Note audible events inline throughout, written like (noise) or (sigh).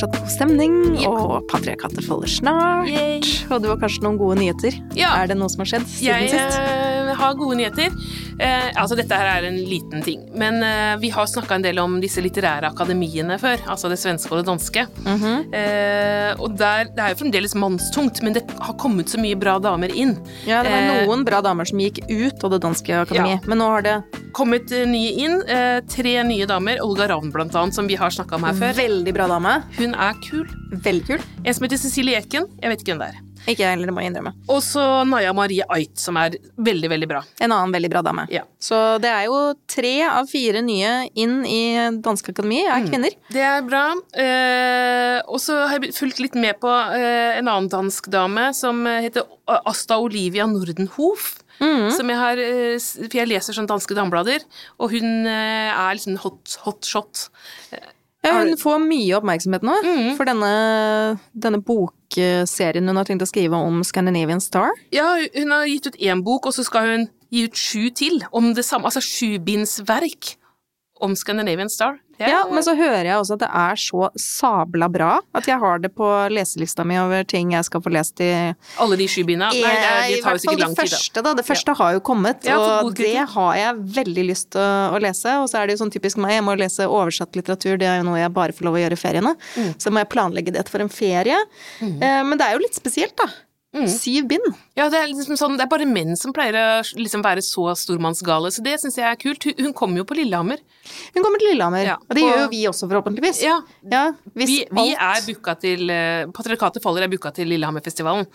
fortsatt god stemning. Og patriarkatet folder snart. Yay. Og du har kanskje noen gode nyheter? Ja. Er det noe som har skjedd siden Jeg sist? Jeg har gode nyheter. Eh, altså, dette her er en liten ting, men eh, vi har snakka en del om disse litterære akademiene før. Altså det svenske og det danske. Mhm. eh, og der, det er jo fremdeles mannstungt, men det har kommet så mye bra damer inn. Ja, det var eh, noen bra damer som gikk ut av det danske akademiet, men nå har det Kommet eh, nye inn. Eh, tre nye damer. Olga Ravn, blant annet, som vi har snakka om her før. veldig bra dame. Hun er kul. Veldig kul. En som heter Cecilie Eken. Jeg vet ikke hvem det er. Ikke jeg heller, det må jeg innrømme. Og så Naya Marie Ait, som er veldig, veldig bra. En annen veldig bra dame. Ja. Så det er jo tre av fire nye inn i danske akademi er kvinner. Det er bra. Eh, og så har jeg fulgt litt med på eh, en annen dansk dame som heter Asta Olivia Nordenhof. Som jeg har eh, For jeg leser sånn danske dameblader, og hun eh, er liksom hot, hot shot. Ja, hun får mye oppmerksomhet nå for denne, denne bokserien hun har tenkt å skrive om Scandinavian Star. Ja, hun har gitt ut én bok, og så skal hun gi ut sju til om det samme. Altså sjubindsverk om Scandinavian Star. Det Ja, men så hører jeg også at det er så sabla bra at jeg har det på leselista mi over ting jeg skal få lest i Alle de sjubinda. Nei, det, er- de tar jo sikkert lang det tid, da. første, da. Det første har jo kommet, og det har jeg veldig lyst til å, å lese. Og så er det jo sånn typisk meg, jeg må lese oversatt litteratur, det er jo noe jeg bare får lov å gjøre i feriene. Mm. Så må jeg planlegge det for en ferie. Eh, Men det er jo litt spesielt, da. Mm. Syv bind. Ja, det er, liksom sånn, det er bare menn som pleier å liksom være så stormannsgale, så det syns jeg er kult. Hun, hun kommer jo på Lillehammer. Hun kommer til Lillehammer, Ja, og det gjør jo vi også, forhåpentligvis. Ja, Ja, vi, vi er booka til eh, Patriarkatet faller er booka til Lillehammerfestivalen.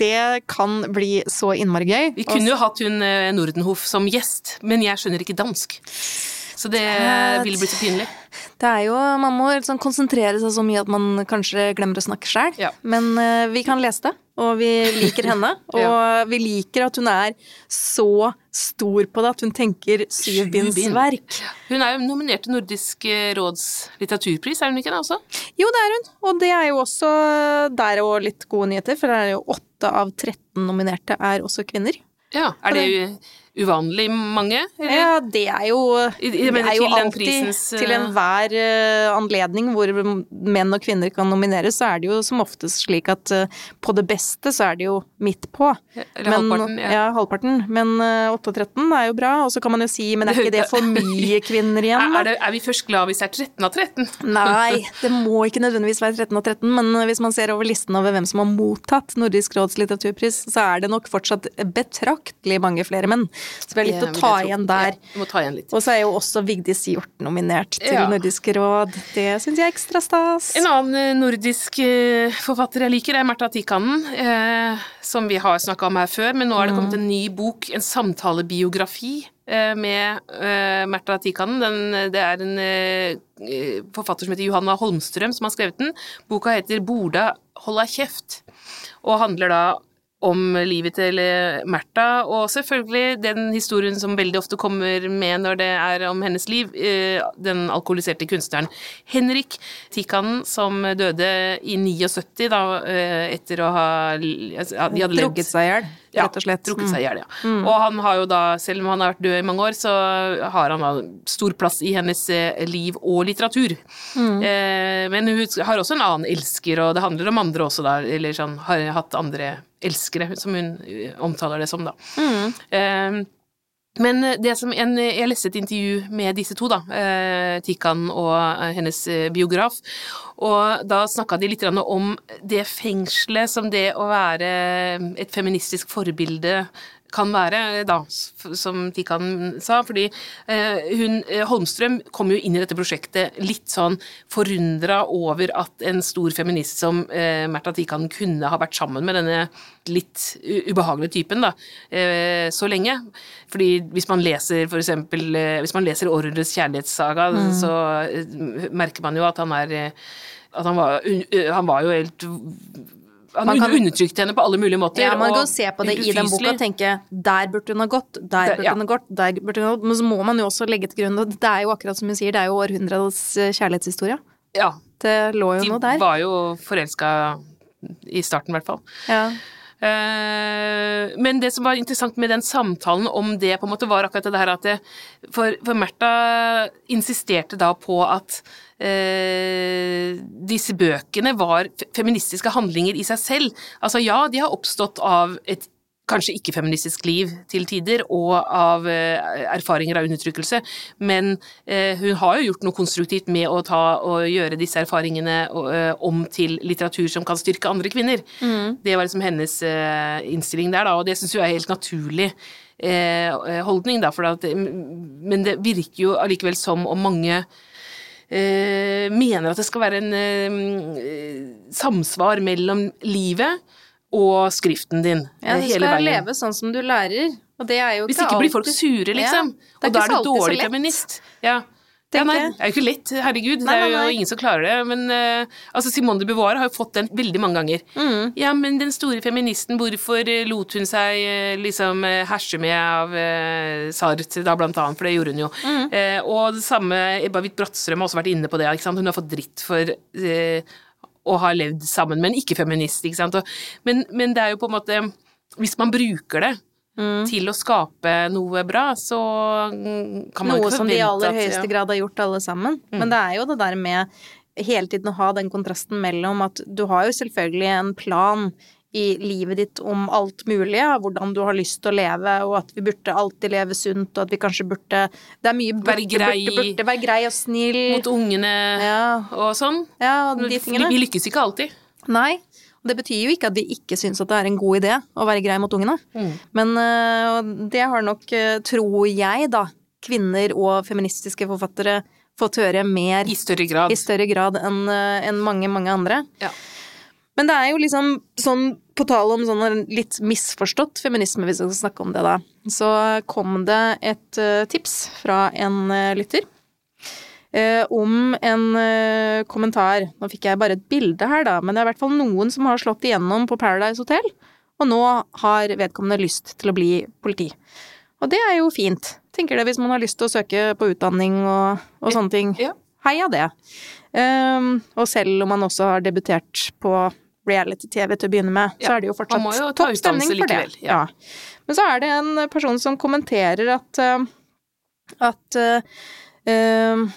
Det kan bli så innmari gøy. Vi kunne jo hatt hun eh, Nordenhof som gjest, men jeg skjønner ikke dansk. Så det Det- ville blitt så pinlig. Det er jo, Man må liksom konsentrere seg så mye at man kanskje glemmer å snakke sjøl. Ja. Men eh, vi kan lese det, og vi liker henne. (laughs) Og Ja. vi liker at hun er så stor på det at hun tenker Syv syvbindsverk. Hun er jo nominert til Nordisk eh, råds litteraturpris, er hun ikke det også? Jo, det er hun. Og det er jo også Der og litt gode nyheter, for det er jo åtte av 13 nominerte er også kvinner. Ja, Er det u- uvanlig mange? Eller? Ja, det er jo, I- det mener er jo alltid prisens, eh, Til enhver uh, anledning hvor menn og kvinner kan nomineres, så er det jo som oftest slik at uh, på det beste så er det jo midt på. Eller halvparten, ja. ja. halvparten. Men uh, 8 av 13 er jo bra, og så kan man jo si men er ikke det for mye (laughs) kvinner igjen? Er, det, er vi først glad hvis det er 13 av 13? Nei, (laughs) det må ikke nødvendigvis være 13 av 13, men hvis man ser over listen over hvem som har mottatt Nordisk råds litteraturpris, så er det nok fortsatt betraktelig mange flere menn. Så vi har litt å ta igjen der. Ja, ta igjen. Og så er jo også Vigdis Hjort nominert til Ja. Nordisk råd. Det syns jeg er ekstra stas. En annen eh, nordisk eh, forfatter jeg liker, er Märtha Tikkanen, eh, som vi har snakka om her før, men nå er det kommet en ny bok, en samtalebiografi med uh, Märtha Tikkanen. Den, det er en uh, forfatter som heter Johanna Holmstrøm som har skrevet den. Boka heter 'Borda holda kjeft', og handler da om livet til eh, Märtha, og selvfølgelig den historien som veldig ofte kommer med når det er om hennes liv, eh, den alkoholiserte kunstneren Henrik Tikkanen, som døde i 79, da, eh, etter å ha Drukket seg i hjel, rett og slett. Ja, Drukket seg i hjel, ja. Og han har jo da, selv om han har vært død i mange år, så har han da stor plass i hennes liv og litteratur. Mm. Men hun har også en annen elsker, og det handler om andre også, da, eller sånn, har hatt andre elskere, som hun eh, omtaler det som, da. Mm. Eh, men det som en, jeg leste et intervju med disse to, da, eh, Tikkan og eh, hennes eh, biograf, og da snakka de litt om det fengselet som det å være et feministisk forbilde kan være, da, som Tikkan sa, fordi eh, hun, eh, Holmstrøm kom jo inn i dette prosjektet litt sånn forundra over at en stor feminist som eh, Märtha Tikkan kunne ha vært sammen med denne litt ubehagelige typen, da, eh, så lenge. Fordi hvis man leser for eksempel, eh, hvis man leser Århundrets kjærlighetssaga, så eh, merker man jo at han er eh, at han var, eh, han var jo helt han Man kan- undertrykte henne på alle mulige måter. Ja, man kan og, se på det i den boka og tenke der burde hun ha gått, der burde ja. hun ha gått, der burde hun ha gått. Men så må man jo også legge til grunn at det er jo akkurat som hun sier, det er jo århundrets eh, kjærlighetshistorie. Ja, Det lå jo de noe der. var jo forelska i starten, i hvert fall. Ja. Eh, men det som var interessant med den samtalen om det, på en måte, var akkurat det her at det, For, for Märtha insisterte da på at eh, disse bøkene var feministiske handlinger i seg selv. Altså ja, de har oppstått av et kanskje ikke-feministisk liv til tider, og av eh, erfaringer av undertrykkelse, men eh, hun har jo gjort noe konstruktivt med å ta og gjøre disse erfaringene eh, om til litteratur som kan styrke andre kvinner. Mm. Det var liksom hennes innstilling der, da, og det syns jeg er helt naturlig. holdning, da, at, men det virker jo allikevel som om mange mener at det skal være en samsvar mellom livet og skriften din ja, hele veien. Du skal leve sånn som du lærer, og det er jo ikke Hvis ikke blir folk sure, liksom. Ja, og da er du dårlig feminist. Ja. Ja, nei, det er jo ikke lett, herregud. Nei, det er jo ingen som klarer det. Men uh, altså Simone de Beauvoir har jo fått den veldig mange ganger. Mm. Ja, men den store feministen, hvorfor uh, lot hun seg uh, liksom herse med av Sartre, da blant annet, for det gjorde hun jo. Mm. og det samme Ebba Witt-Brattstrøm har også vært inne på det, ikke sant. Hun har fått dritt for og har levd sammen med en ikke-feminist, ikke sant. Og, men, men, det er jo på en måte Hvis man bruker det mm. til å skape noe bra, så kan man noe ikke forvente at Noe som de i aller høyeste ja. grad har gjort, alle sammen. Mm. Men det er jo det der med hele tiden å ha den kontrasten mellom at du har jo selvfølgelig en plan i livet ditt om alt mulig, hvordan du har lyst til å leve, og at vi burde alltid leve sunt, og at vi kanskje burde Det er mye burde, være grei, burde, burde, være grei og snill. Mot ungene ja. og sånn. Ja, og de tingene. Vi, lykkes ikke alltid. Nei. Og det betyr jo ikke at vi ikke syns at det er en god idé å være grei mot ungene. Mm. Men uh, det har nok, uh, tror jeg, da, kvinner og feministiske forfattere fått høre mer I større grad, i større grad enn uh, en mange, mange andre. Ja. Men det er jo liksom sånn på tale om sånn litt misforstått feminisme, hvis vi skal snakke om det, da. Så kom det et uh, tips fra en uh, lytter Eh, om en kommentar. Nå fikk jeg bare et bilde her, da, men det er i hvert fall noen som har slått igjennom på Paradise Hotel, og nå har vedkommende lyst til å bli politi. Og det er jo fint, tenker det, hvis man har lyst til å søke på utdanning og, og sånne ting. Ja. Heia det. Um, og selv om man også har debutert på reality-TV til å begynne med, ja, så er det jo fortsatt jo topp stemning for det. Ja. Men så er det en person som kommenterer at uh, at uh,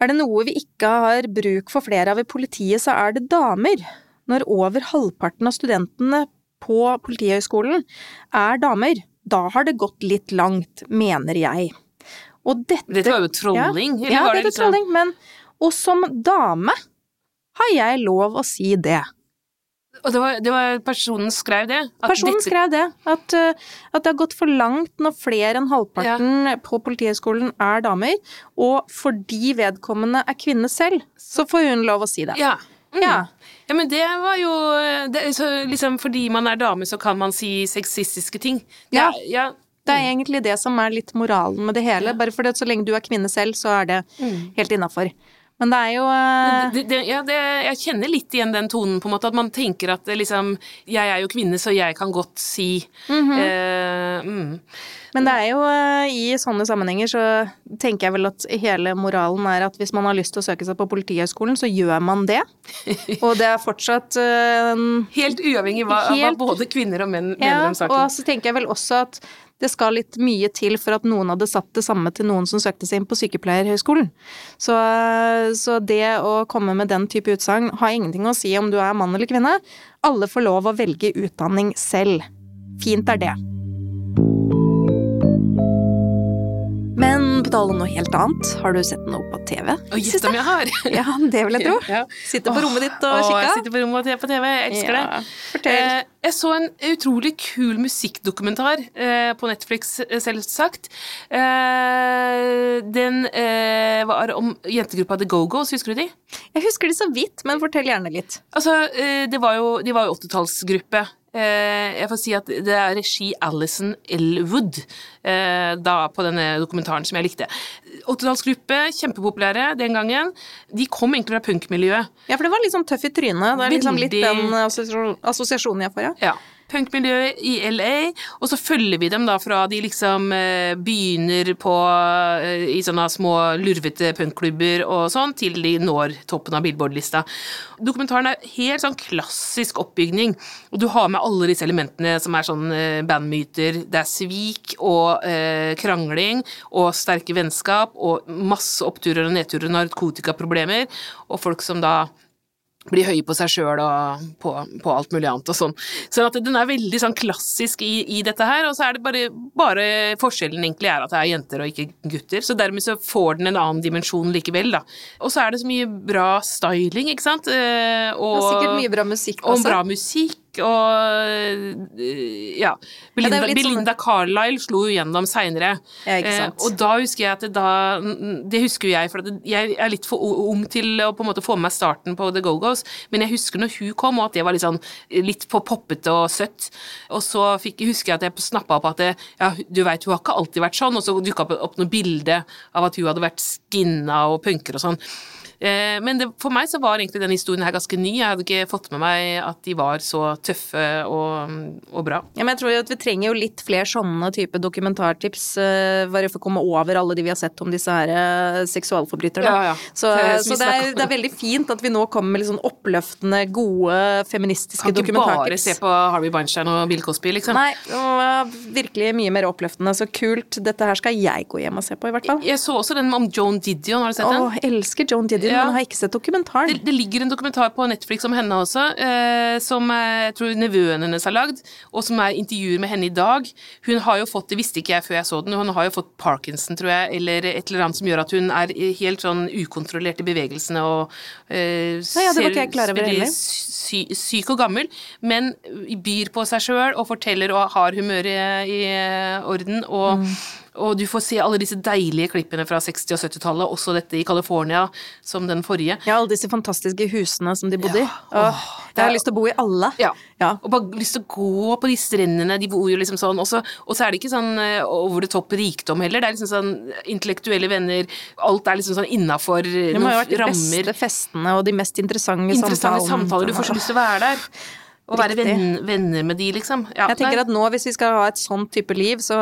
er det noe vi ikke har bruk for flere av i politiet, så er det damer. Når over halvparten av studentene på Politihøgskolen er damer, da har det gått litt langt, mener jeg. Og dette Dette var jo trolling, ja, ja, var er det liksom trolling, men Og som dame har jeg lov å si det. Og det var, det var, personen skrev det? personen dette... skrev det. At, uh, at, det har gått for langt når flere enn halvparten ja. på Politihøgskolen er damer. Og fordi vedkommende er kvinne selv, så får hun lov å si det. Ja. Mm. ja. ja men det var jo det, så liksom Fordi man er dame, så kan man si sexistiske ting. Det, ja. ja. Det er egentlig det som er litt moralen med det hele. Bare fordi så lenge du er kvinne selv, så er det mm. helt innafor. Men det er jo uh... det, det, Ja, det, jeg kjenner litt igjen den tonen, på en måte. At man tenker at liksom Jeg er jo kvinne, så jeg kan godt si mm -hmm. uh, mm. Men det er jo uh, i sånne sammenhenger så tenker jeg vel at hele moralen er at hvis man har lyst til å søke seg på Politihøgskolen, så gjør man det. (laughs) Og det er fortsatt Helt uavhengig av hva både kvinner og menn ja, mener om saken. Og så tenker jeg vel også at det skal litt mye til for at noen hadde satt det samme til noen som søkte seg inn på Sykepleierhøgskolen. Så, så det å komme med den type utsagn har ingenting å si om du er mann eller kvinne. Alle får lov å velge utdanning selv. Fint er det. Men på tale om noe helt annet, har du sett noe på TV? Å, gjett om jeg har! (laughs) ja, det vil jeg tro. Ja. Sitter på rommet ditt og kikker. Jeg sitter på rommet og på TV, jeg elsker ja. det. Fortell. Eh, jeg så en utrolig kul musikkdokumentar eh, på Netflix, eh, selvsagt. Den var om jentegruppa The Go-Go's, husker du de? Jeg husker de så vidt, men fortell gjerne litt. Altså, det var jo, de var jo 80-tallsgruppe. Eh, jeg får si at det er regi Alison Elwood eh, da på denne dokumentaren som jeg likte. Åttedalsgruppe, kjempepopulære den gangen. De kom egentlig fra punkmiljøet. Ja, for det var litt sånn tøff i trynet. Det er liksom litt den assosiasjonen jeg får, ja. ja. Punkmiljøet i LA, og så følger vi dem da fra de liksom eh, begynner på eh, i sånne små lurvete punkklubber og sånn, til de når toppen av Billboard-lista. Dokumentaren er helt sånn klassisk oppbygning, og du har med alle disse elementene som er sånn eh, bandmyter. Det er svik og eh, krangling og sterke vennskap og masse oppturer og nedturer og narkotikaproblemer, og folk som da blir høy på seg sjøl og på, på, alt mulig annet og sånn. Så den er veldig sånn klassisk i, i, dette her, og så er det bare, bare forskjellen egentlig er at det er jenter og ikke gutter, så dermed så får den en annen dimensjon likevel, da. Og så er det så mye bra styling, ikke sant, eh, og, og sikkert mye bra musikk også. Og bra musikk, og eh, ja. Belinda, ja, Belinda sånn... Carlisle slo jo gjennom seinere. Ja, eh, og da husker jeg at det da Det husker jeg, for jeg er litt for ung til å på en måte få med meg starten på The Go-Go's, men jeg husker når hun kom, og at det var litt sånn litt for poppete og søtt. Og så fikk, husker jeg at jeg snappa opp at det, ja, du veit, hun har ikke alltid vært sånn, og så dukka opp noe bilde av at hun hadde vært skinna og punker og sånn. Eh, men det, for meg så var egentlig denne historien her ganske ny. Jeg hadde ikke fått med meg at de var så tøffe og, og bra. Ja, men jeg tror jo at vi trenger jo litt flere sånne type dokumentartips, uh, bare for å komme over alle de vi har sett om disse her uh, seksualforbryterne. Ja, ja. Så, det, så det, er, det, er, veldig fint at vi nå kommer med litt sånn oppløftende, gode feministiske dokumentartips. Kan ikke bare se på Harvey Weinstein og Bill Cosby, liksom. Nei, det var virkelig mye mer oppløftende. Så kult. Dette her skal jeg gå hjem og se på, i hvert fall. Jeg så også den om Joan Didion, har du sett den? Å, elsker Joan Didion ja. men har ikke sett dokumentaren. Det, det, ligger en dokumentar på Netflix om henne også, eh, som jeg tror nevøen hennes har lagd, og som er intervjuer med henne i dag. Hun har jo fått, det visste ikke jeg før jeg så den, hun har jo fått parkinson, tror jeg, eller et eller annet som gjør at hun er helt sånn ukontrollert i bevegelsene og eh, ja, ja, ser. Sy, syk og gammel, men byr på seg sjøl og forteller og har humøret i, i orden. og mm og du får se alle disse deilige klippene fra 60- og 70-tallet, også dette i California, som den forrige. Ja, alle disse fantastiske husene som de bodde ja. i. Åh, jeg har lyst til å bo i alle. Ja. ja. Og bare lyst til å gå på de strendene. De bor jo liksom sånn. Og så er det ikke sånn eh, over det topp rikdom heller. Det er liksom sånn intellektuelle venner. Alt er liksom sånn innafor rammer. Det må ha vært de beste festene og de mest interessante, interessante samtalene. samtaler. Du får så lyst til å være der. Å være venn, venner med de, liksom. Ja, jeg tenker at nå, hvis vi skal ha et sånn type liv, så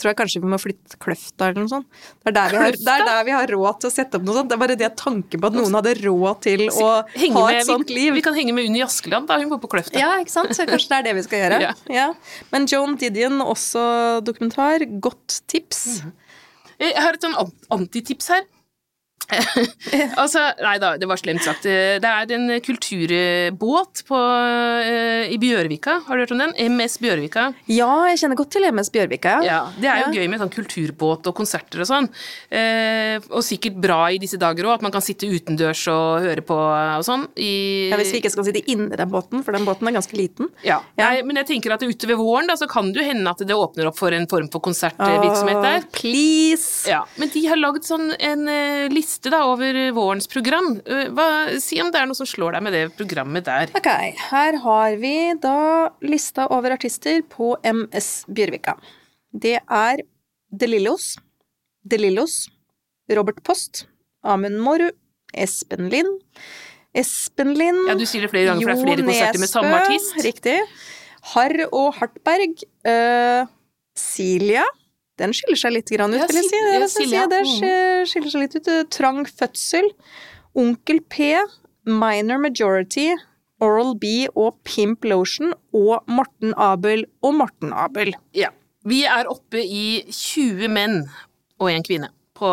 tror jeg kanskje vi må flytte Kløfta eller noe sånt. Det er, der vi har, det er der vi har råd til å sette opp noe sånt. Det er bare det tanken på at noen hadde råd til å henge ha et med, sånt liv. Vi kan henge med Unni Askeland, da. Hun bor på Kløfta. Ja, ikke sant. Så kanskje det er det vi skal gjøre. (laughs) ja. Ja. Men Joan Didion, også dokumentar. Godt tips. Mm. Jeg har et sånn antitips her. (laughs) altså, nei da, det var slemt sagt. Det er en kulturbåt på, uh, i Bjørvika. Har du hørt om den? MS Bjørvika. Ja, jeg kjenner godt til MS Bjørvika. Ja, Det er jo ja. gøy med sånn kulturbåt og konserter og sånn. Uh, og sikkert bra i disse dager òg, at man kan sitte utendørs og høre på og sånn. I... Ja, Hvis vi ikke skal sitte inni den båten, for den båten er ganske liten. Ja, ja. Nei, men jeg tenker at utover våren da, så kan det jo hende at det åpner opp for en form for konsertvirksomhet der. Oh, please! Ja, Men de har lagd sånn en uh, liste liste da over vårens program. Eh, hva, si om det er noe som slår deg med det programmet der. Ok, her har vi da lista over artister på MS Bjørvika. Det er De Lillos, De Lillos, Robert Post, Amund Moru, Espen Lind, Espen Lind Ja, du sier det flere ganger, for det er flere konserter med samme artist. Riktig. Harr og Hartberg. Uh, Silja. Den skiller seg litt grann ut, vil jeg si. Det, si. det mm. skiller seg litt ut. Trang fødsel. Onkel P. Minor Majority. Oral B og Pimp Lotion og Morten Abel og Morten Abel. Ja. Vi er oppe i 20 menn og en kvinne på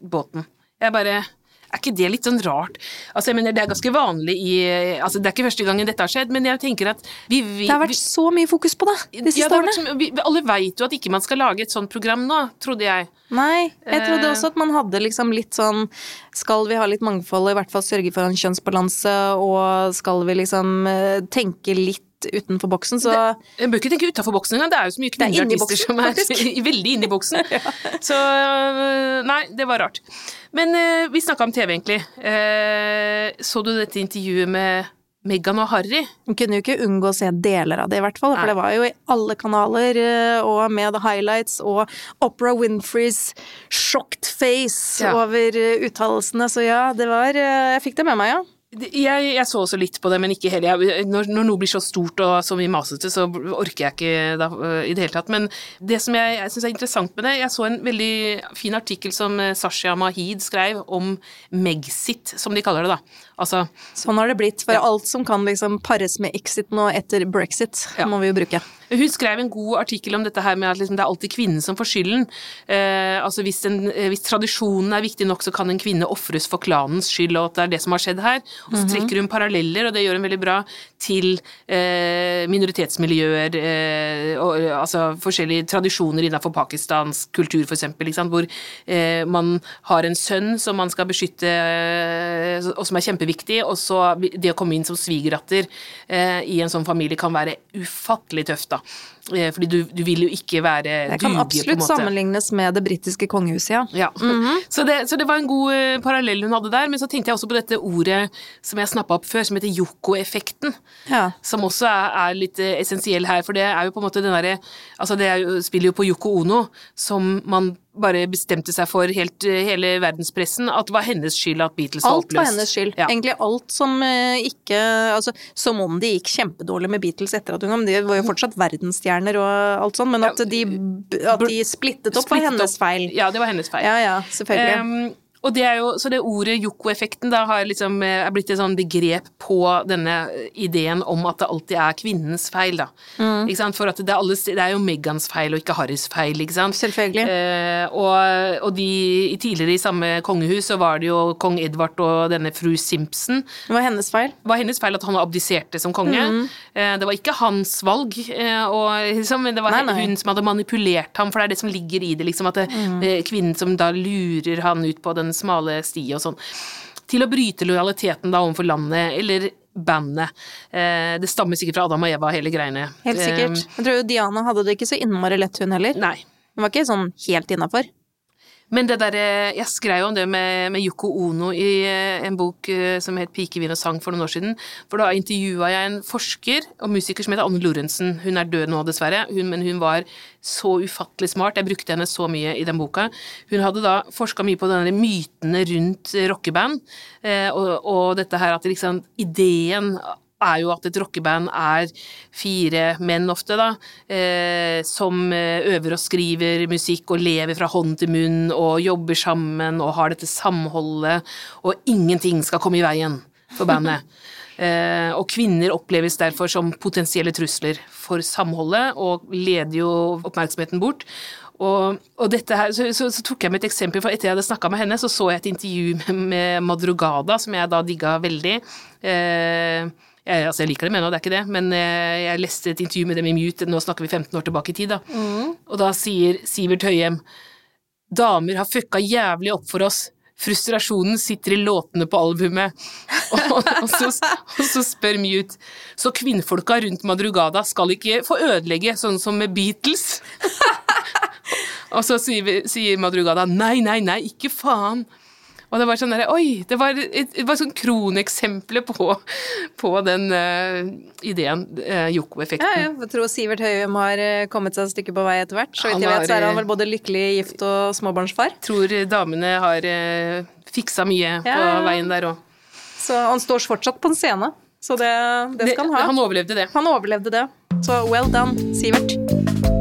båten. Jeg bare er ikke det litt sånn rart? Altså, jeg mener, Det er ganske vanlig i altså, Det er ikke første gangen dette har skjedd, men jeg tenker at vi, vi Det har vært så mye fokus på det de siste ja, årene. Vi, alle veit jo at ikke man skal lage et sånt program nå, trodde jeg. Nei, jeg trodde eh. også at man hadde liksom litt sånn Skal vi ha litt mangfold og i hvert fall sørge for en kjønnsbalanse, og skal vi liksom eh, tenke litt utenfor boksen, så Jeg bør ikke tenke utenfor boksen engang, det er jo så mye kvinnelige artister som er (laughs) veldig inni boksen. (laughs) ja. Så øh, nei, det var rart. Men uh, vi snakka om TV, egentlig. Uh, så du dette intervjuet med Meghan og Harry? Hun kunne jo ikke unngå å se deler av det, i hvert fall. For Nei. det var jo i alle kanaler, og med the highlights og Opera Winfreys shocked face ja. over uttalelsene. Så ja, det var Jeg fikk det med meg, ja. Jeg, jeg, så også litt på det, men ikke heller. Når, når, noe blir så stort og så mye masete, så orker jeg ikke da, i det hele tatt. Men det som jeg, jeg syns er interessant med det Jeg så en veldig fin artikkel som eh, Sasha Mahid skrev om Megxit, som de kaller det, da. Altså Sånn har det blitt. For ja. alt som kan liksom pares med exit nå etter brexit, ja. må vi jo bruke. Hun skrev en god artikkel om dette her med at liksom det er alltid kvinnen som får skylden. Eh, altså hvis, en, eh, hvis, tradisjonen er viktig nok, så kan en kvinne ofres for klanens skyld, og at det er det som har skjedd her. Og så mhm. trekker hun paralleller, og det gjør hun veldig bra, til eh, minoritetsmiljøer, eh, og, altså forskjellige tradisjoner innenfor pakistansk kultur, eksempel, hvor eh, man har en sønn som man skal beskytte, og som er kjempeviktig, og så det å komme inn som svigerdatter i en sånn familie kan være ufattelig tøft, da. Eh, fordi du, du, vil jo ikke være dugelig, Det kan absolutt sammenlignes med det britiske kongehuset, ja. ja. Mm -hmm. så, det, så, det, var en god parallell hun hadde der. Men så tenkte jeg også på dette ordet som jeg snappa opp før, som heter Yoko-effekten. Ja. Som også er, er litt uh, essensiell her, for det er jo på en måte den derre Altså, det jo, spiller jo på Yoko Ono, som man bare bestemte seg for helt, hele verdenspressen at det var hennes skyld at Beatles var oppløst. Alt var hennes skyld. Ja. Egentlig alt som ikke Altså, som om det gikk kjempedårlig med Beatles etter at hun kom. De var jo fortsatt verdensstjerner og alt sånt, men at de, at de splittet opp var hennes feil. Ja, det var hennes feil. Ja, ja, selvfølgelig. Um, og det er jo, så det ordet Yoko-effekten da har liksom, eh, er blitt et sånn begrep på denne ideen om at det alltid er kvinnens feil, da. Mm. Ikke sant? For at det er, alles, det er jo Megans feil og ikke Harrys feil, ikke sant. Selvfølgelig. Eh, og, og de, tidligere i samme kongehus så var det jo kong Edvard og denne fru Simpson. Det var hennes feil. Det var hennes feil at han abdiserte som konge. Mm. Eh, det var ikke hans valg, eh, og, liksom, det var nei, nei. hun som hadde manipulert ham, for det er det som ligger i det, liksom, at det, mm. Eh, kvinnen som da lurer han ut på den smale sti og sånn. Til å bryte lojaliteten da overfor landet, eller bandet. Eh, det stammer sikkert fra Adam og Eva, hele greiene. Helt sikkert. Eh, Jeg tror Diana hadde det ikke så innmari lett, hun heller. Nei. Hun var ikke sånn helt innafor. Men det der, jeg skrev om det med, med Yoko Ono i eh, en bok eh, som het 'Pikevin og sang' for noen år siden. For da intervjua jeg en forsker og musiker som heter Anne Lorentzen. Hun er død nå, dessverre, hun, men hun var så ufattelig smart. Jeg brukte henne så mye i den boka. Hun hadde da forska mye på denne mytene rundt rockeband, eh, og, og dette her at liksom ideen er jo at et rockeband er fire menn ofte, da, eh, som eh, øver og skriver musikk og lever fra hånd til munn og jobber sammen og har dette samholdet, og ingenting skal komme i veien for bandet. (laughs) eh, og kvinner oppleves derfor som potensielle trusler for samholdet, og leder jo oppmerksomheten bort. Og, og dette her, så, så, så, tok jeg med et eksempel, for etter jeg hadde snakka med henne, så så jeg et intervju (laughs) med, Madrugada, som jeg da digga veldig. Eh, altså jeg liker dem ennå, det er ikke det, men eh, jeg leste et intervju med dem i Mute, nå snakker vi 15 år tilbake i tid, da. Mm. Og da sier Sivert Høyem Damer har fucka jævlig opp for oss. Frustrasjonen sitter i låtene på albumet. (laughs) og, og, så, og, så, spør Mute Så kvinnfolka rundt Madrugada skal ikke få ødelegge, sånn som med Beatles? (laughs) og så sier, sier Madrugada nei, nei, nei, ikke faen. Og det var sånn derre Oi! Det var, et, det var sånn kroneksempler på, på den uh, ideen, uh, Joko-effekten. Ja, ja. Jeg tror Sivert Høyum har eh, kommet seg et stykke på vei etter hvert. Så vidt jeg vet, så er han vel både lykkelig gift og småbarnsfar. Tror damene har uh, fiksa mye ja. på veien der òg. Så han står fortsatt på en scene. Så det, det skal han ha. Han overlevde det. Han overlevde det. Så well done, Sivert.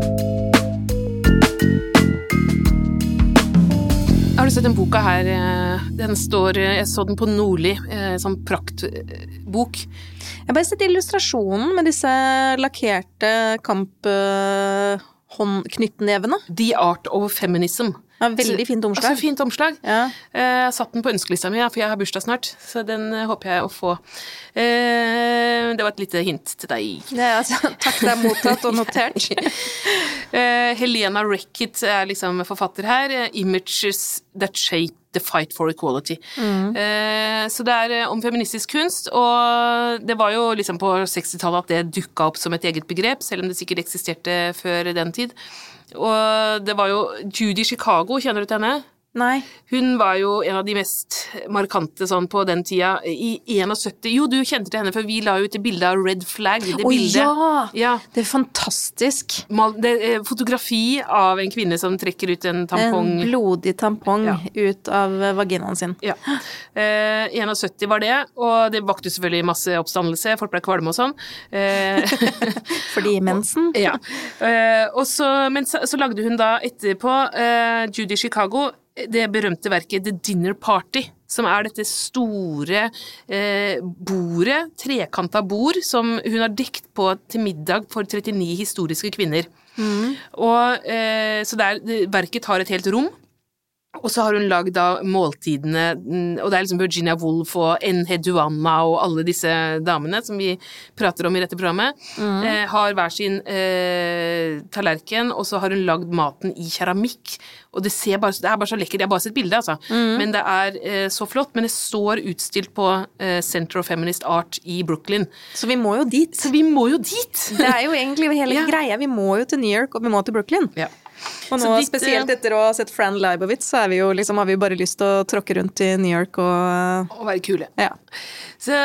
Du sett den boka her? Eh, den står eh, Jeg så den på Nordli, som sånn praktbok. Jeg har bare sett illustrasjonen med disse lakkerte kamphåndknyttnevene. The Art of Feminism. Ja, veldig fint omslag. Altså, fint omslag. Ja. Jeg satt den på ønskelista mi, for jeg har bursdag snart. Så den håper jeg å få. Det var et lite hint til deg. Ja, altså, (laughs) takk, det er mottatt og notert. (laughs) Helena Reckett er liksom forfatter her. 'Images that shape the fight for equality'. Mm. Så det er om feministisk kunst, og det var jo liksom på 60-tallet at det dukka opp som et eget begrep, selv om det sikkert eksisterte før den tid. Og det var jo Judy Chicago, kjenner du til henne? Nei. Hun var jo en av de mest markante sånn på den tida. I 71 Jo, du kjente til henne, for vi la ut et bilde av Red Flag. Det Å bildet. ja! Ja. Det er fantastisk. Mal- Det er fotografi av en kvinne som trekker ut en tampong. En blodig tampong Ja. ut av vaginaen sin. Ja. Eh, 71 var det, og det vakte selvfølgelig masse oppstandelse. Folk ble kvalme og sånn. Eh, (laughs) Fordi (laughs) mensen. ja. Eh, og så, men så, så lagde hun da etterpå eh, Judy Chicago det berømte verket The Dinner Party, som er dette store eh, bordet, trekanta bord, som hun har dekt på til middag for 39 historiske kvinner. Og, eh, så det er, verket har et helt rom. Og så har hun lagd da måltidene, mm, og det er liksom Virginia Woolf og N. Duanna og alle disse damene som vi prater om i dette programmet, eh, har hver sin eh, tallerken, og så har hun lagd maten i keramikk. Og det, ser bare, det er bare så lekkert. Jeg har bare sett bildet, altså. Men det er eh, så flott. Men det står utstilt på eh, Center of Feminist Art i Brooklyn. Så vi må jo dit. Så vi må jo dit! Det er jo egentlig hele (laughs) Ja. greia. Vi må jo til New York, og vi må til Brooklyn. Ja. Og nå, ditt, spesielt eh, etter å ha sett Fran Leibowitz, så er vi jo liksom, har vi jo bare lyst til å tråkke rundt i New York og Og være kule. Ja. Så,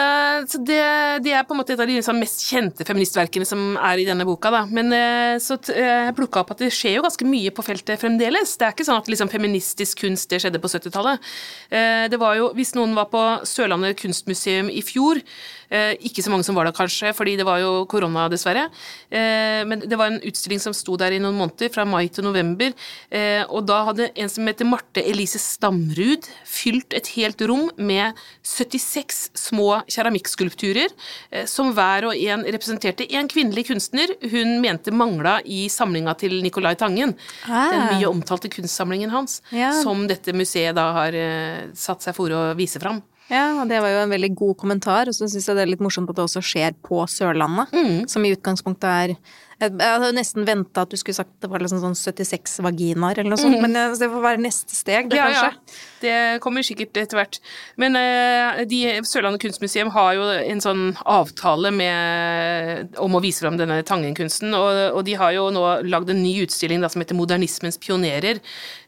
så det, det er på en måte et av de liksom mest kjente feministverkene som er i denne boka. Da. Men eh, så eh, jeg plukka opp at det skjer jo ganske mye på feltet fremdeles. Det er ikke sånn at liksom feministisk kunst det skjedde på 70-tallet. Eh, det var jo, Hvis noen var på Sørlandet kunstmuseum i fjor, eh, ikke så mange som var der kanskje, fordi det var jo korona, dessverre, eh, men det var en utstilling som sto der i noen måneder, fra mai til november, eh, og da hadde en som heter Marte Elise Stamrud fylt et helt rom med 76 små keramikkskulpturer, eh, som hver og en representerte en kvinnelig kunstner hun mente mangla i samlinga til Nicolai Tangen. Ah. Den mye omtalte kunstsamlingen hans, Ja. som dette museet da har eh, satt seg for å vise fram. Ja, og det var jo en veldig god kommentar, og så syns jeg det er litt morsomt at det også skjer på Sørlandet. Mm. Som i utgangspunktet er Jeg hadde nesten venta at du skulle sagt det var liksom sånn 76 vaginaer eller noe sånt, men eh, det får være neste steg, det Mm. Ja, kanskje. ja. Det kommer sikkert etter hvert. Men eh, de, Sørlandet kunstmuseum har jo en sånn avtale med, om å vise fram denne Tangen-kunsten, og, og de har jo nå lagd en ny utstilling da, som heter Modernismens pionerer,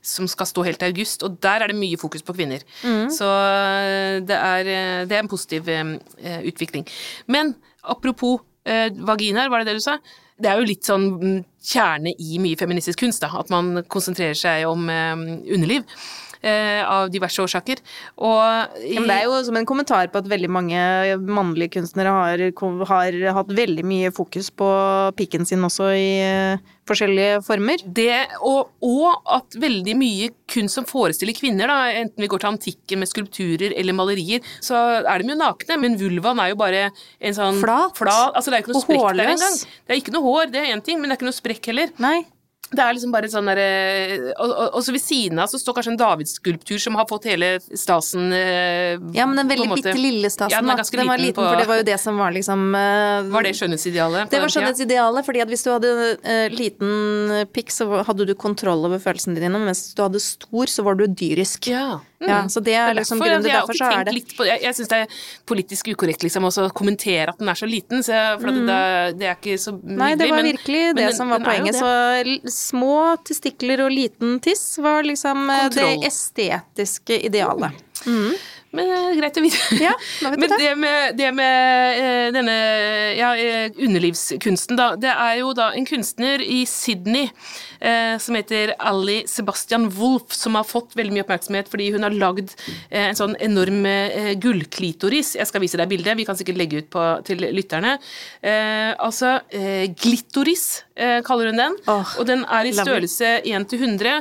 som skal stå helt til august, og der er det mye fokus på kvinner. Så eh, det er, det er en positiv utvikling. Men apropos eh, vaginaer, var det det du sa? Det er jo litt sånn mm, kjerne i mye feministisk kunst, da, at man konsentrerer seg om eh, underliv. Eh, av diverse årsaker. Og i, det er jo som en kommentar på at veldig mange mannlige kunstnere har, har hatt veldig mye fokus på pikken sin også i eh, forskjellige former. det, og, og at veldig mye kunst som forestiller kvinner, da, enten vi går til antikken med skulpturer eller malerier, så er de jo nakne, men vulvaen er jo bare en sånn Flat. altså Det er ikke noe Og sprekk der hårløs. engang. Det er ikke noe hår, det er én ting, men det er ikke noe sprekk heller. Nei. Det er liksom bare sånn derre og, og, og så ved siden av så står kanskje en davidsskulptur som har fått hele stasen eh, Ja, men den veldig bitte lille stasen, Ja, den da. Den var liten på- for det var jo det som var liksom eh, Var det skjønnhetsidealet? Det var den skjønnhetsidealet, fordi at hvis du hadde eh, liten pikk, så hadde du kontroll over følelsene dine, mens hvis du hadde stor, så var du dyrisk. Ja. Ja, så det er liksom grunnen til derfor så er det litt på, Jeg, jeg syns det er politisk ukorrekt liksom å kommentere at den er så liten, så jeg, for mm. det, det er ikke så. Mm. Nei, det var men- virkelig men det som var poenget. Så små testikler og liten tiss var liksom eh, Kontroll. det estetiske idealet. Men eh, greit å vite. Ja, vet (laughs) Men det. det med, det med eh, denne ja, underlivskunsten, da. Det er jo da en kunstner i Sydney som heter Ali Sebastian Wolff, som har fått veldig mye oppmerksomhet fordi hun har lagd eh, en sånn enorm eh, gullklitoris. Jeg skal vise deg bildet, vi kan sikkert legge ut på, til lytterne. Eh, altså eh, glittoris, eh, kaller hun den. oh, og den er i størrelse 1 til 100,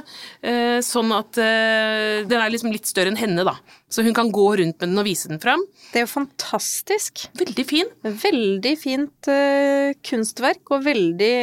eh, sånn at eh, den er liksom litt større enn henne, da. Så hun kan gå rundt med den og vise den fram. Det er jo fantastisk. Veldig fin. Veldig fint eh, kunstverk, og veldig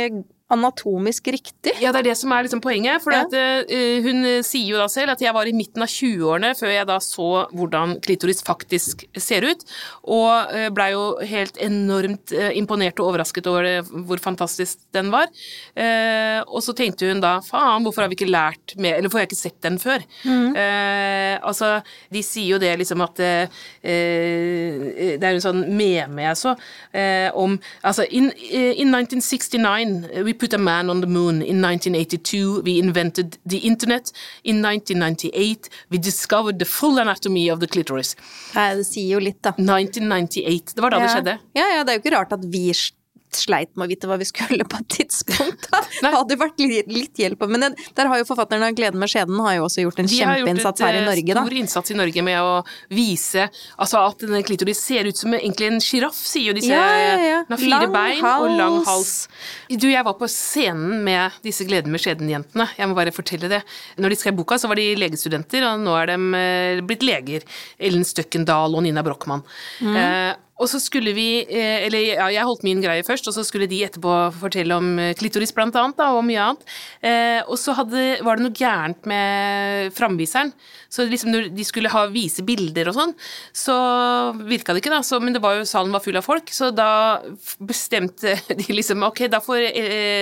anatomisk riktig. Ja, det er det som er liksom poenget. For Ja. at, uh, hun sier jo da selv at jeg var i midten av 20-årene før jeg da så hvordan klitoris faktisk ser ut, og uh, blei jo helt enormt uh, imponert og overrasket over det, hvor fantastisk den var. Eh, og så tenkte hun da faen, hvorfor har vi ikke lært mer, eller hvorfor har jeg ikke sett den før? Eh, altså, de sier jo det liksom at eh, eh, Det er en sånn meme jeg så, eh, om Altså, in, in 1969 we put a man on the moon. In 1982, we invented the internet. In 1998, we discovered the full anatomy of the clitoris. Nei, det sier jo litt, da. 1998. Det var da ja. det skjedde. Ja, ja, det er jo ikke rart at vi sleit med å vite hva vi skulle på et tidspunkt. (laughs) Det hadde vært litt, litt hjelp. Men det, der har jo forfatterne av Gleden med skjeden har jo også gjort en kjempeinnsats her i Norge. De har gjort en stor innsats i Norge med å vise altså at denne klitoris ser ut som egentlig en sjiraff, sier jo disse. Ja, ja, ja. Den har fire lang bein hals. og lang hals. Du, jeg var på scenen med disse Gleden med skjeden-jentene. Jeg må bare fortelle det. Når de skrev boka, så var de legestudenter, og nå er de eh, blitt leger. Ellen Støkkendal og Nina Brochmann. Mm. Eh, og så skulle vi eh, Eller ja, jeg holdt min greie først, og så skulle de etterpå fortelle om eh, klitoris blant annet, da, og mye annet. Eh, og så hadde, var det noe gærent med framviseren. Så liksom når de skulle ha, vise bilder og sånn, så virka det ikke, da. Så, men det var jo, salen var full av folk, så da bestemte (laughs) de liksom Ok, da får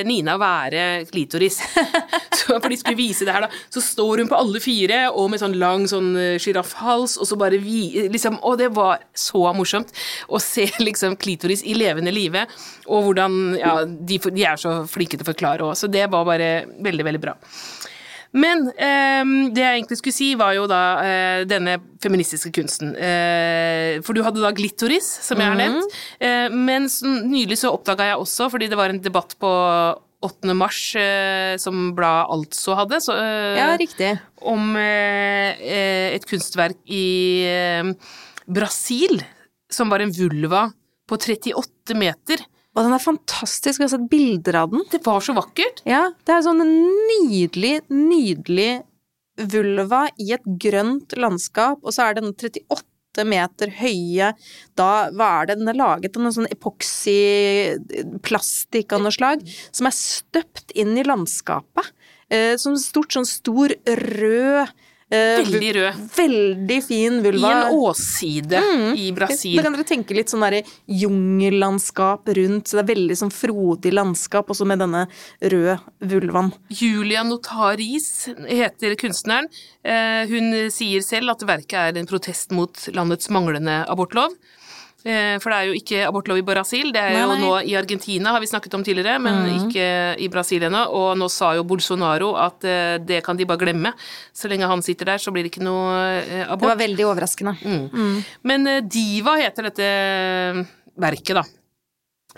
Nina være klitoris. (laughs) så, for de skulle vise det her, da. Så står hun på alle fire, og med sånn lang sånn sjiraffhals, og så bare vi, liksom Og det var så morsomt å se liksom klitoris i levende live, og hvordan Ja, de, de er så flinke til å forklare òg, så det var bare veldig, veldig bra. Men eh, det jeg egentlig skulle si, var jo da eh, denne feministiske kunsten. Eh, for du hadde da glittoris, som jeg har nevnt. Mm. Eh, men nylig så oppdaga jeg også, fordi det var en debatt på 8. mars eh, som bladet Altså hadde, så, eh, ja, riktig. om et kunstverk i Brasil som var en vulva på 38 meter. Og den er fantastisk, jeg har sett bilder av den. Det var så vakkert. Ja, det er sånn en nydelig, nydelig vulva i et grønt landskap, og så er den 38 meter høye Da, hva er det den er laget av? Noe sånn epoksyplastikk av noe slag, som er støpt inn i landskapet. Eh, som stort, sånn stor rød veldig rød. Veldig fin vulva. I en åsside mm. i Brasil. Da kan dere tenke litt sånn jungellandskap rundt, så det er veldig sånn frodig landskap, også med denne røde vulvaen. Julia Notaris heter kunstneren. Eh, hun sier selv at verket er en protest mot landets manglende abortlov. Eh, for det er jo ikke abortlov i Brasil, det er nei, jo nei. nå i Argentina, har vi snakket om tidligere, men mm. ikke i Brasil ennå. Og nå sa jo Bolsonaro at eh, det kan de bare glemme. Så lenge han sitter der, så blir det ikke noe eh, abort. Det var veldig overraskende. Mm. Mm. Men Diva heter dette verket, da.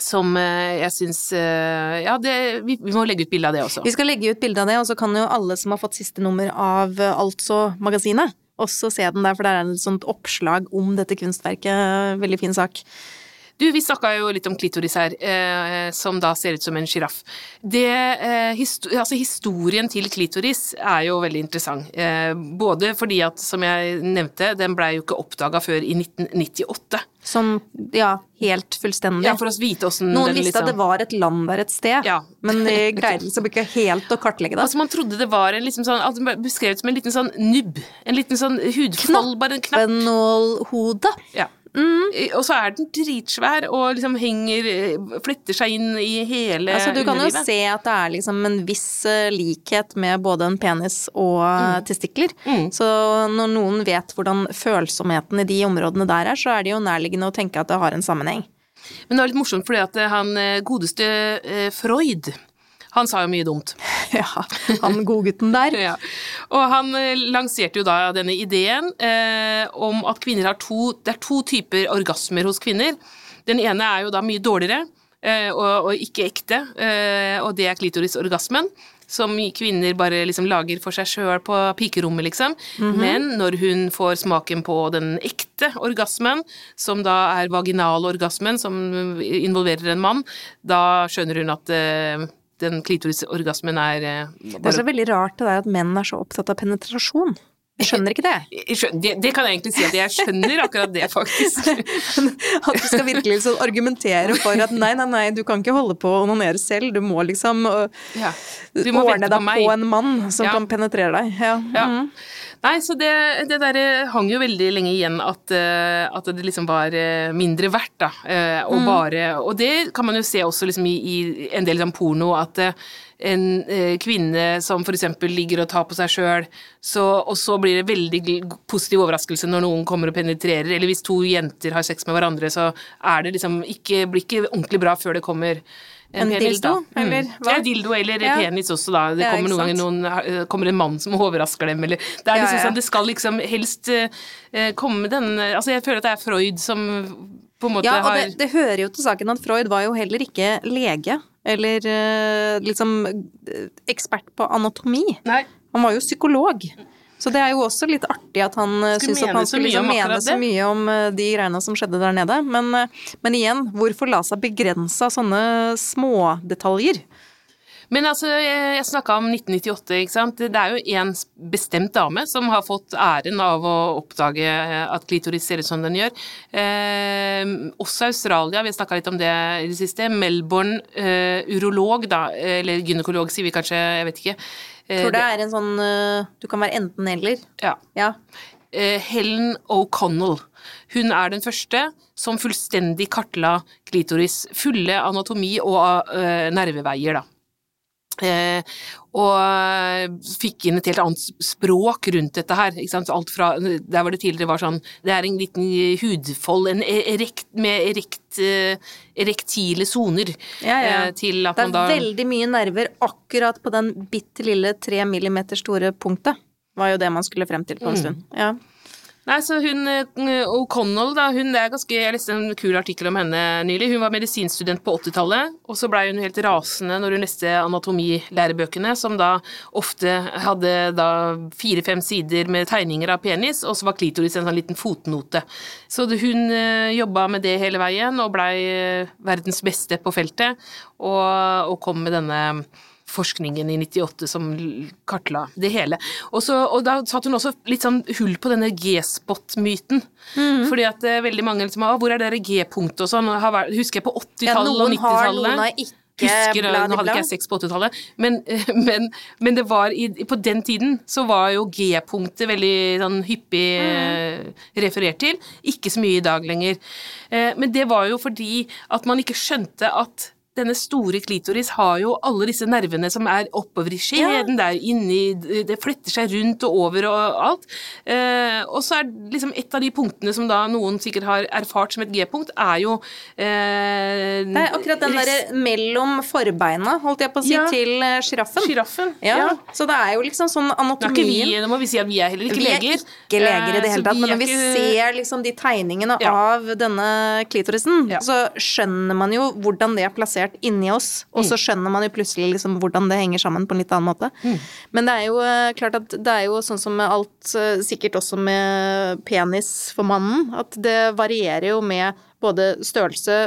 Som jeg syns Ja, det, vi, vi, må legge ut bilde av det også. Vi skal legge ut bilde av det, og så kan jo alle som har fått siste nummer av Altså-magasinet også se den der, for det er et sånt oppslag om dette kunstverket. Veldig fin sak. Du, vi snakka jo litt om klitoris her, eh, som da ser ut som en sjiraff. Eh, histo altså historien til klitoris er jo veldig interessant. Eh, både fordi at, som jeg nevnte, den blei jo ikke oppdaga før i 1998. Som ja, helt fullstendig. Ja, for å vite åssen Noen visste liksom... at det var et land der et sted, ja. men de greide liksom ikke helt å kartlegge det. Altså Man trodde det var en liksom sånn, altså, beskrevet som en liten sånn nubb. En liten sånn hudfold, bare en knapp. Knappenålhode. Ja. Mm. Og så er den dritsvær og liksom henger Fletter seg inn i hele altså, Du kan jo se at det er liksom en viss eh, likhet med både en penis og mm. testikler. Mm. Så når noen vet hvordan følsomheten i de områdene der er, så er det jo nærliggende å tenke at det har en sammenheng. Men det var litt morsomt fordi at han eh, godeste eh, Freud han sa jo mye dumt. (laughs) Ja, han godgutten der. (laughs) ja. Og han eh, lanserte jo da denne ideen eh, om at kvinner har to Det er to typer orgasmer hos kvinner. Den ene er jo da mye dårligere eh, og, og, ikke ekte, eh, og det er klitorisorgasmen. Som kvinner bare liksom lager for seg sjøl på pikerommet, liksom. Mm -hmm. Men når hun får smaken på den ekte orgasmen, som da er vaginalorgasmen, som involverer en mann, da skjønner hun at eh, den klitorisorgasmen er bare... Eh, det er så veldig rart det der at menn er så opptatt av penetrasjon. Jeg skjønner ikke det. det. Det, kan jeg egentlig si at jeg skjønner akkurat det, faktisk. (laughs) at du skal virkelig liksom argumentere for at nei, nei, nei, du kan ikke holde på å onanere selv, du må liksom øh, ja. du må ordne deg på, på, en mann som ja. kan penetrere deg. Ja. ja. Mm. Nei, så det, det der eh, hang jo veldig lenge igjen at, eh, at det liksom var eh, mindre verdt, da. Og mm. bare Og det kan man jo se også liksom i, i en del sånn porno, at en kvinne som f.eks. ligger og tar på seg sjøl, og så blir det veldig positiv overraskelse når noen kommer og penetrerer, eller hvis to jenter har sex med hverandre, så er det liksom ikke, blir ikke ordentlig bra før det kommer En, en dildo, da. eller mm. Ja, dildo eller ja. penis også, da. Det kommer noen ganger noen, kommer en mann som overrasker dem, eller Det er liksom sånn, det skal liksom helst uh, komme den Altså, jeg føler at det er Freud som på en måte har Ja, og det, det hører jo til saken at Freud var jo heller ikke lege eller uh, liksom ekspert på anatomi. Nei. Han var jo psykolog. Så det er jo også litt artig at han eh, syns at han skulle liksom mene så mye om eh, de greiene som skjedde der nede. Men, eh, men igjen, hvorfor la seg begrense av sånne smådetaljer? Men altså, jeg snakka om 1998, ikke sant. Det er jo en bestemt dame som har fått æren av å oppdage at klitoris ser ut som den gjør. Eh, også Australia, vi snakka litt om det i det siste. Melbourne eh, urolog, da, eller gynekolog sier vi kanskje, jeg vet ikke. Eh, Tror det er en sånn eh, Du kan være enten-eller. Ja. ja. Eh, Helen O'Connell. Hun er den første som fullstendig kartla klitoris. Fulle anatomi og nerveveier, da. Eh, og eh, fikk inn et helt annet språk rundt dette her. Alt fra, der var det tidligere var sånn Det er en liten hudfold en e-, erekt, med erekt, eh, erektile soner. Ja, ja. Til at det er man da veldig mye nerver akkurat på den bitte lille tre millimeter store punktet. Var jo det man skulle frem til på en mm. stund. Ja. Nei, så hun eh, O'Connell, da, hun det er ganske Jeg leste en kul artikkel om henne nylig. Hun var medisinstudent på 80-tallet, og så blei hun helt rasende når hun leste anatomilærebøkene, som da ofte hadde da fire-fem sider med tegninger av penis, og så var klitoris en sånn liten fotnote. Så hun eh, jobba med det hele veien, og blei eh, verdens beste på feltet, og, og kom med denne forskningen i 98 som kartla det hele. Og, så, og da satt hun også litt sånn hull på denne G-spot-myten. Mm. Fordi at uh, veldig mange liksom Hvor er det G-punktet og sånn? Husker jeg på 80-tallet ja, og 90-tallet. Husker, bla, Nå hadde ikke jeg sex på 80-tallet, men, (laughs) men, men, det var i, på den tiden så var jo G-punktet veldig sånn hyppig mm. referert til. Ikke så mye i dag lenger. Uh, men det var jo fordi at man ikke skjønte at denne store klitoris har jo alle disse nervene som er oppover i skjeden, ja. det er inni Det fletter seg rundt og over og alt. Eh, og så er liksom et av de punktene som da noen sikkert har erfart som et G-punkt, er jo eh, Det er akkurat den derre mellom forbeina, holdt jeg på å si, ja. til eh, sjiraffen. Sjiraffen. Ja. ja. Så det er jo liksom sånn anatomien vi, Nå må vi si at vi er heller ikke leger. Vi er ikke leger i det eh, hele tatt, men når vi ser liksom de tegningene av denne klitorisen, så skjønner man jo hvordan det er plassert plassert inni oss, og så mm. skjønner man jo plutselig liksom hvordan det henger sammen på en litt annen måte. Mm. Men det er jo eh, klart at det er jo sånn som med alt, eh, sikkert også med penis for mannen, at det varierer jo med både størrelse,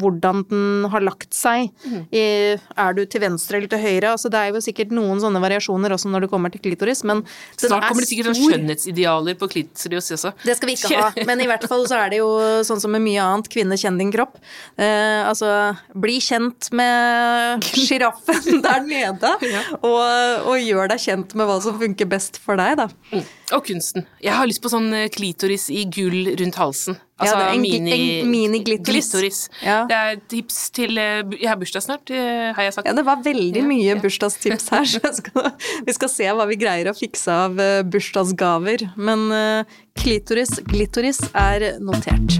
hvordan den har lagt seg, mm. i, er du til venstre eller til høyre, altså det er jo sikkert noen sånne variasjoner også når det kommer til klitoris, men Snart kommer det sikkert noen skjønnhetsidealer på klitoris også. Det skal vi ikke ha, (laughs) men i hvert fall så er det jo sånn som med mye annet, kvinne kjenn din kropp. Eh, altså, bli kjent med (laughs) sjiraffen der nede, (laughs) ja. og, og, gjør deg kjent med hva som funker best for deg, da. Mm. Og kunsten. Jeg har lyst på sånn eh, klitoris i gull rundt halsen. Altså ja, en, mini, mini glittoris. Ja. Det er tips til eh, Jeg har bursdag snart, eh, har jeg sagt. Ja, det var veldig mye bursdagstips her, så skal, vi skal se hva vi greier å fikse av eh, bursdagsgaver. Men uh, klitoris, glitoris er notert.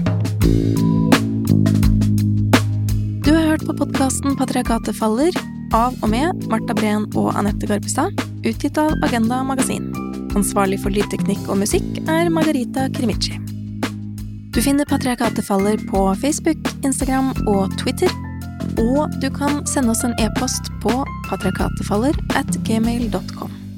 Du har hørt på podkasten 'Patriarkatet faller' av og med Marta Breen og Anette Garpestad, utgitt av Agenda Magasin. Ansvarlig for lydteknikk og musikk er Margarita Krimici. Du finner Patriarkatet faller på Facebook, Instagram og Twitter. Og du kan sende oss en e-post på patriarkatefaller at gmail.com.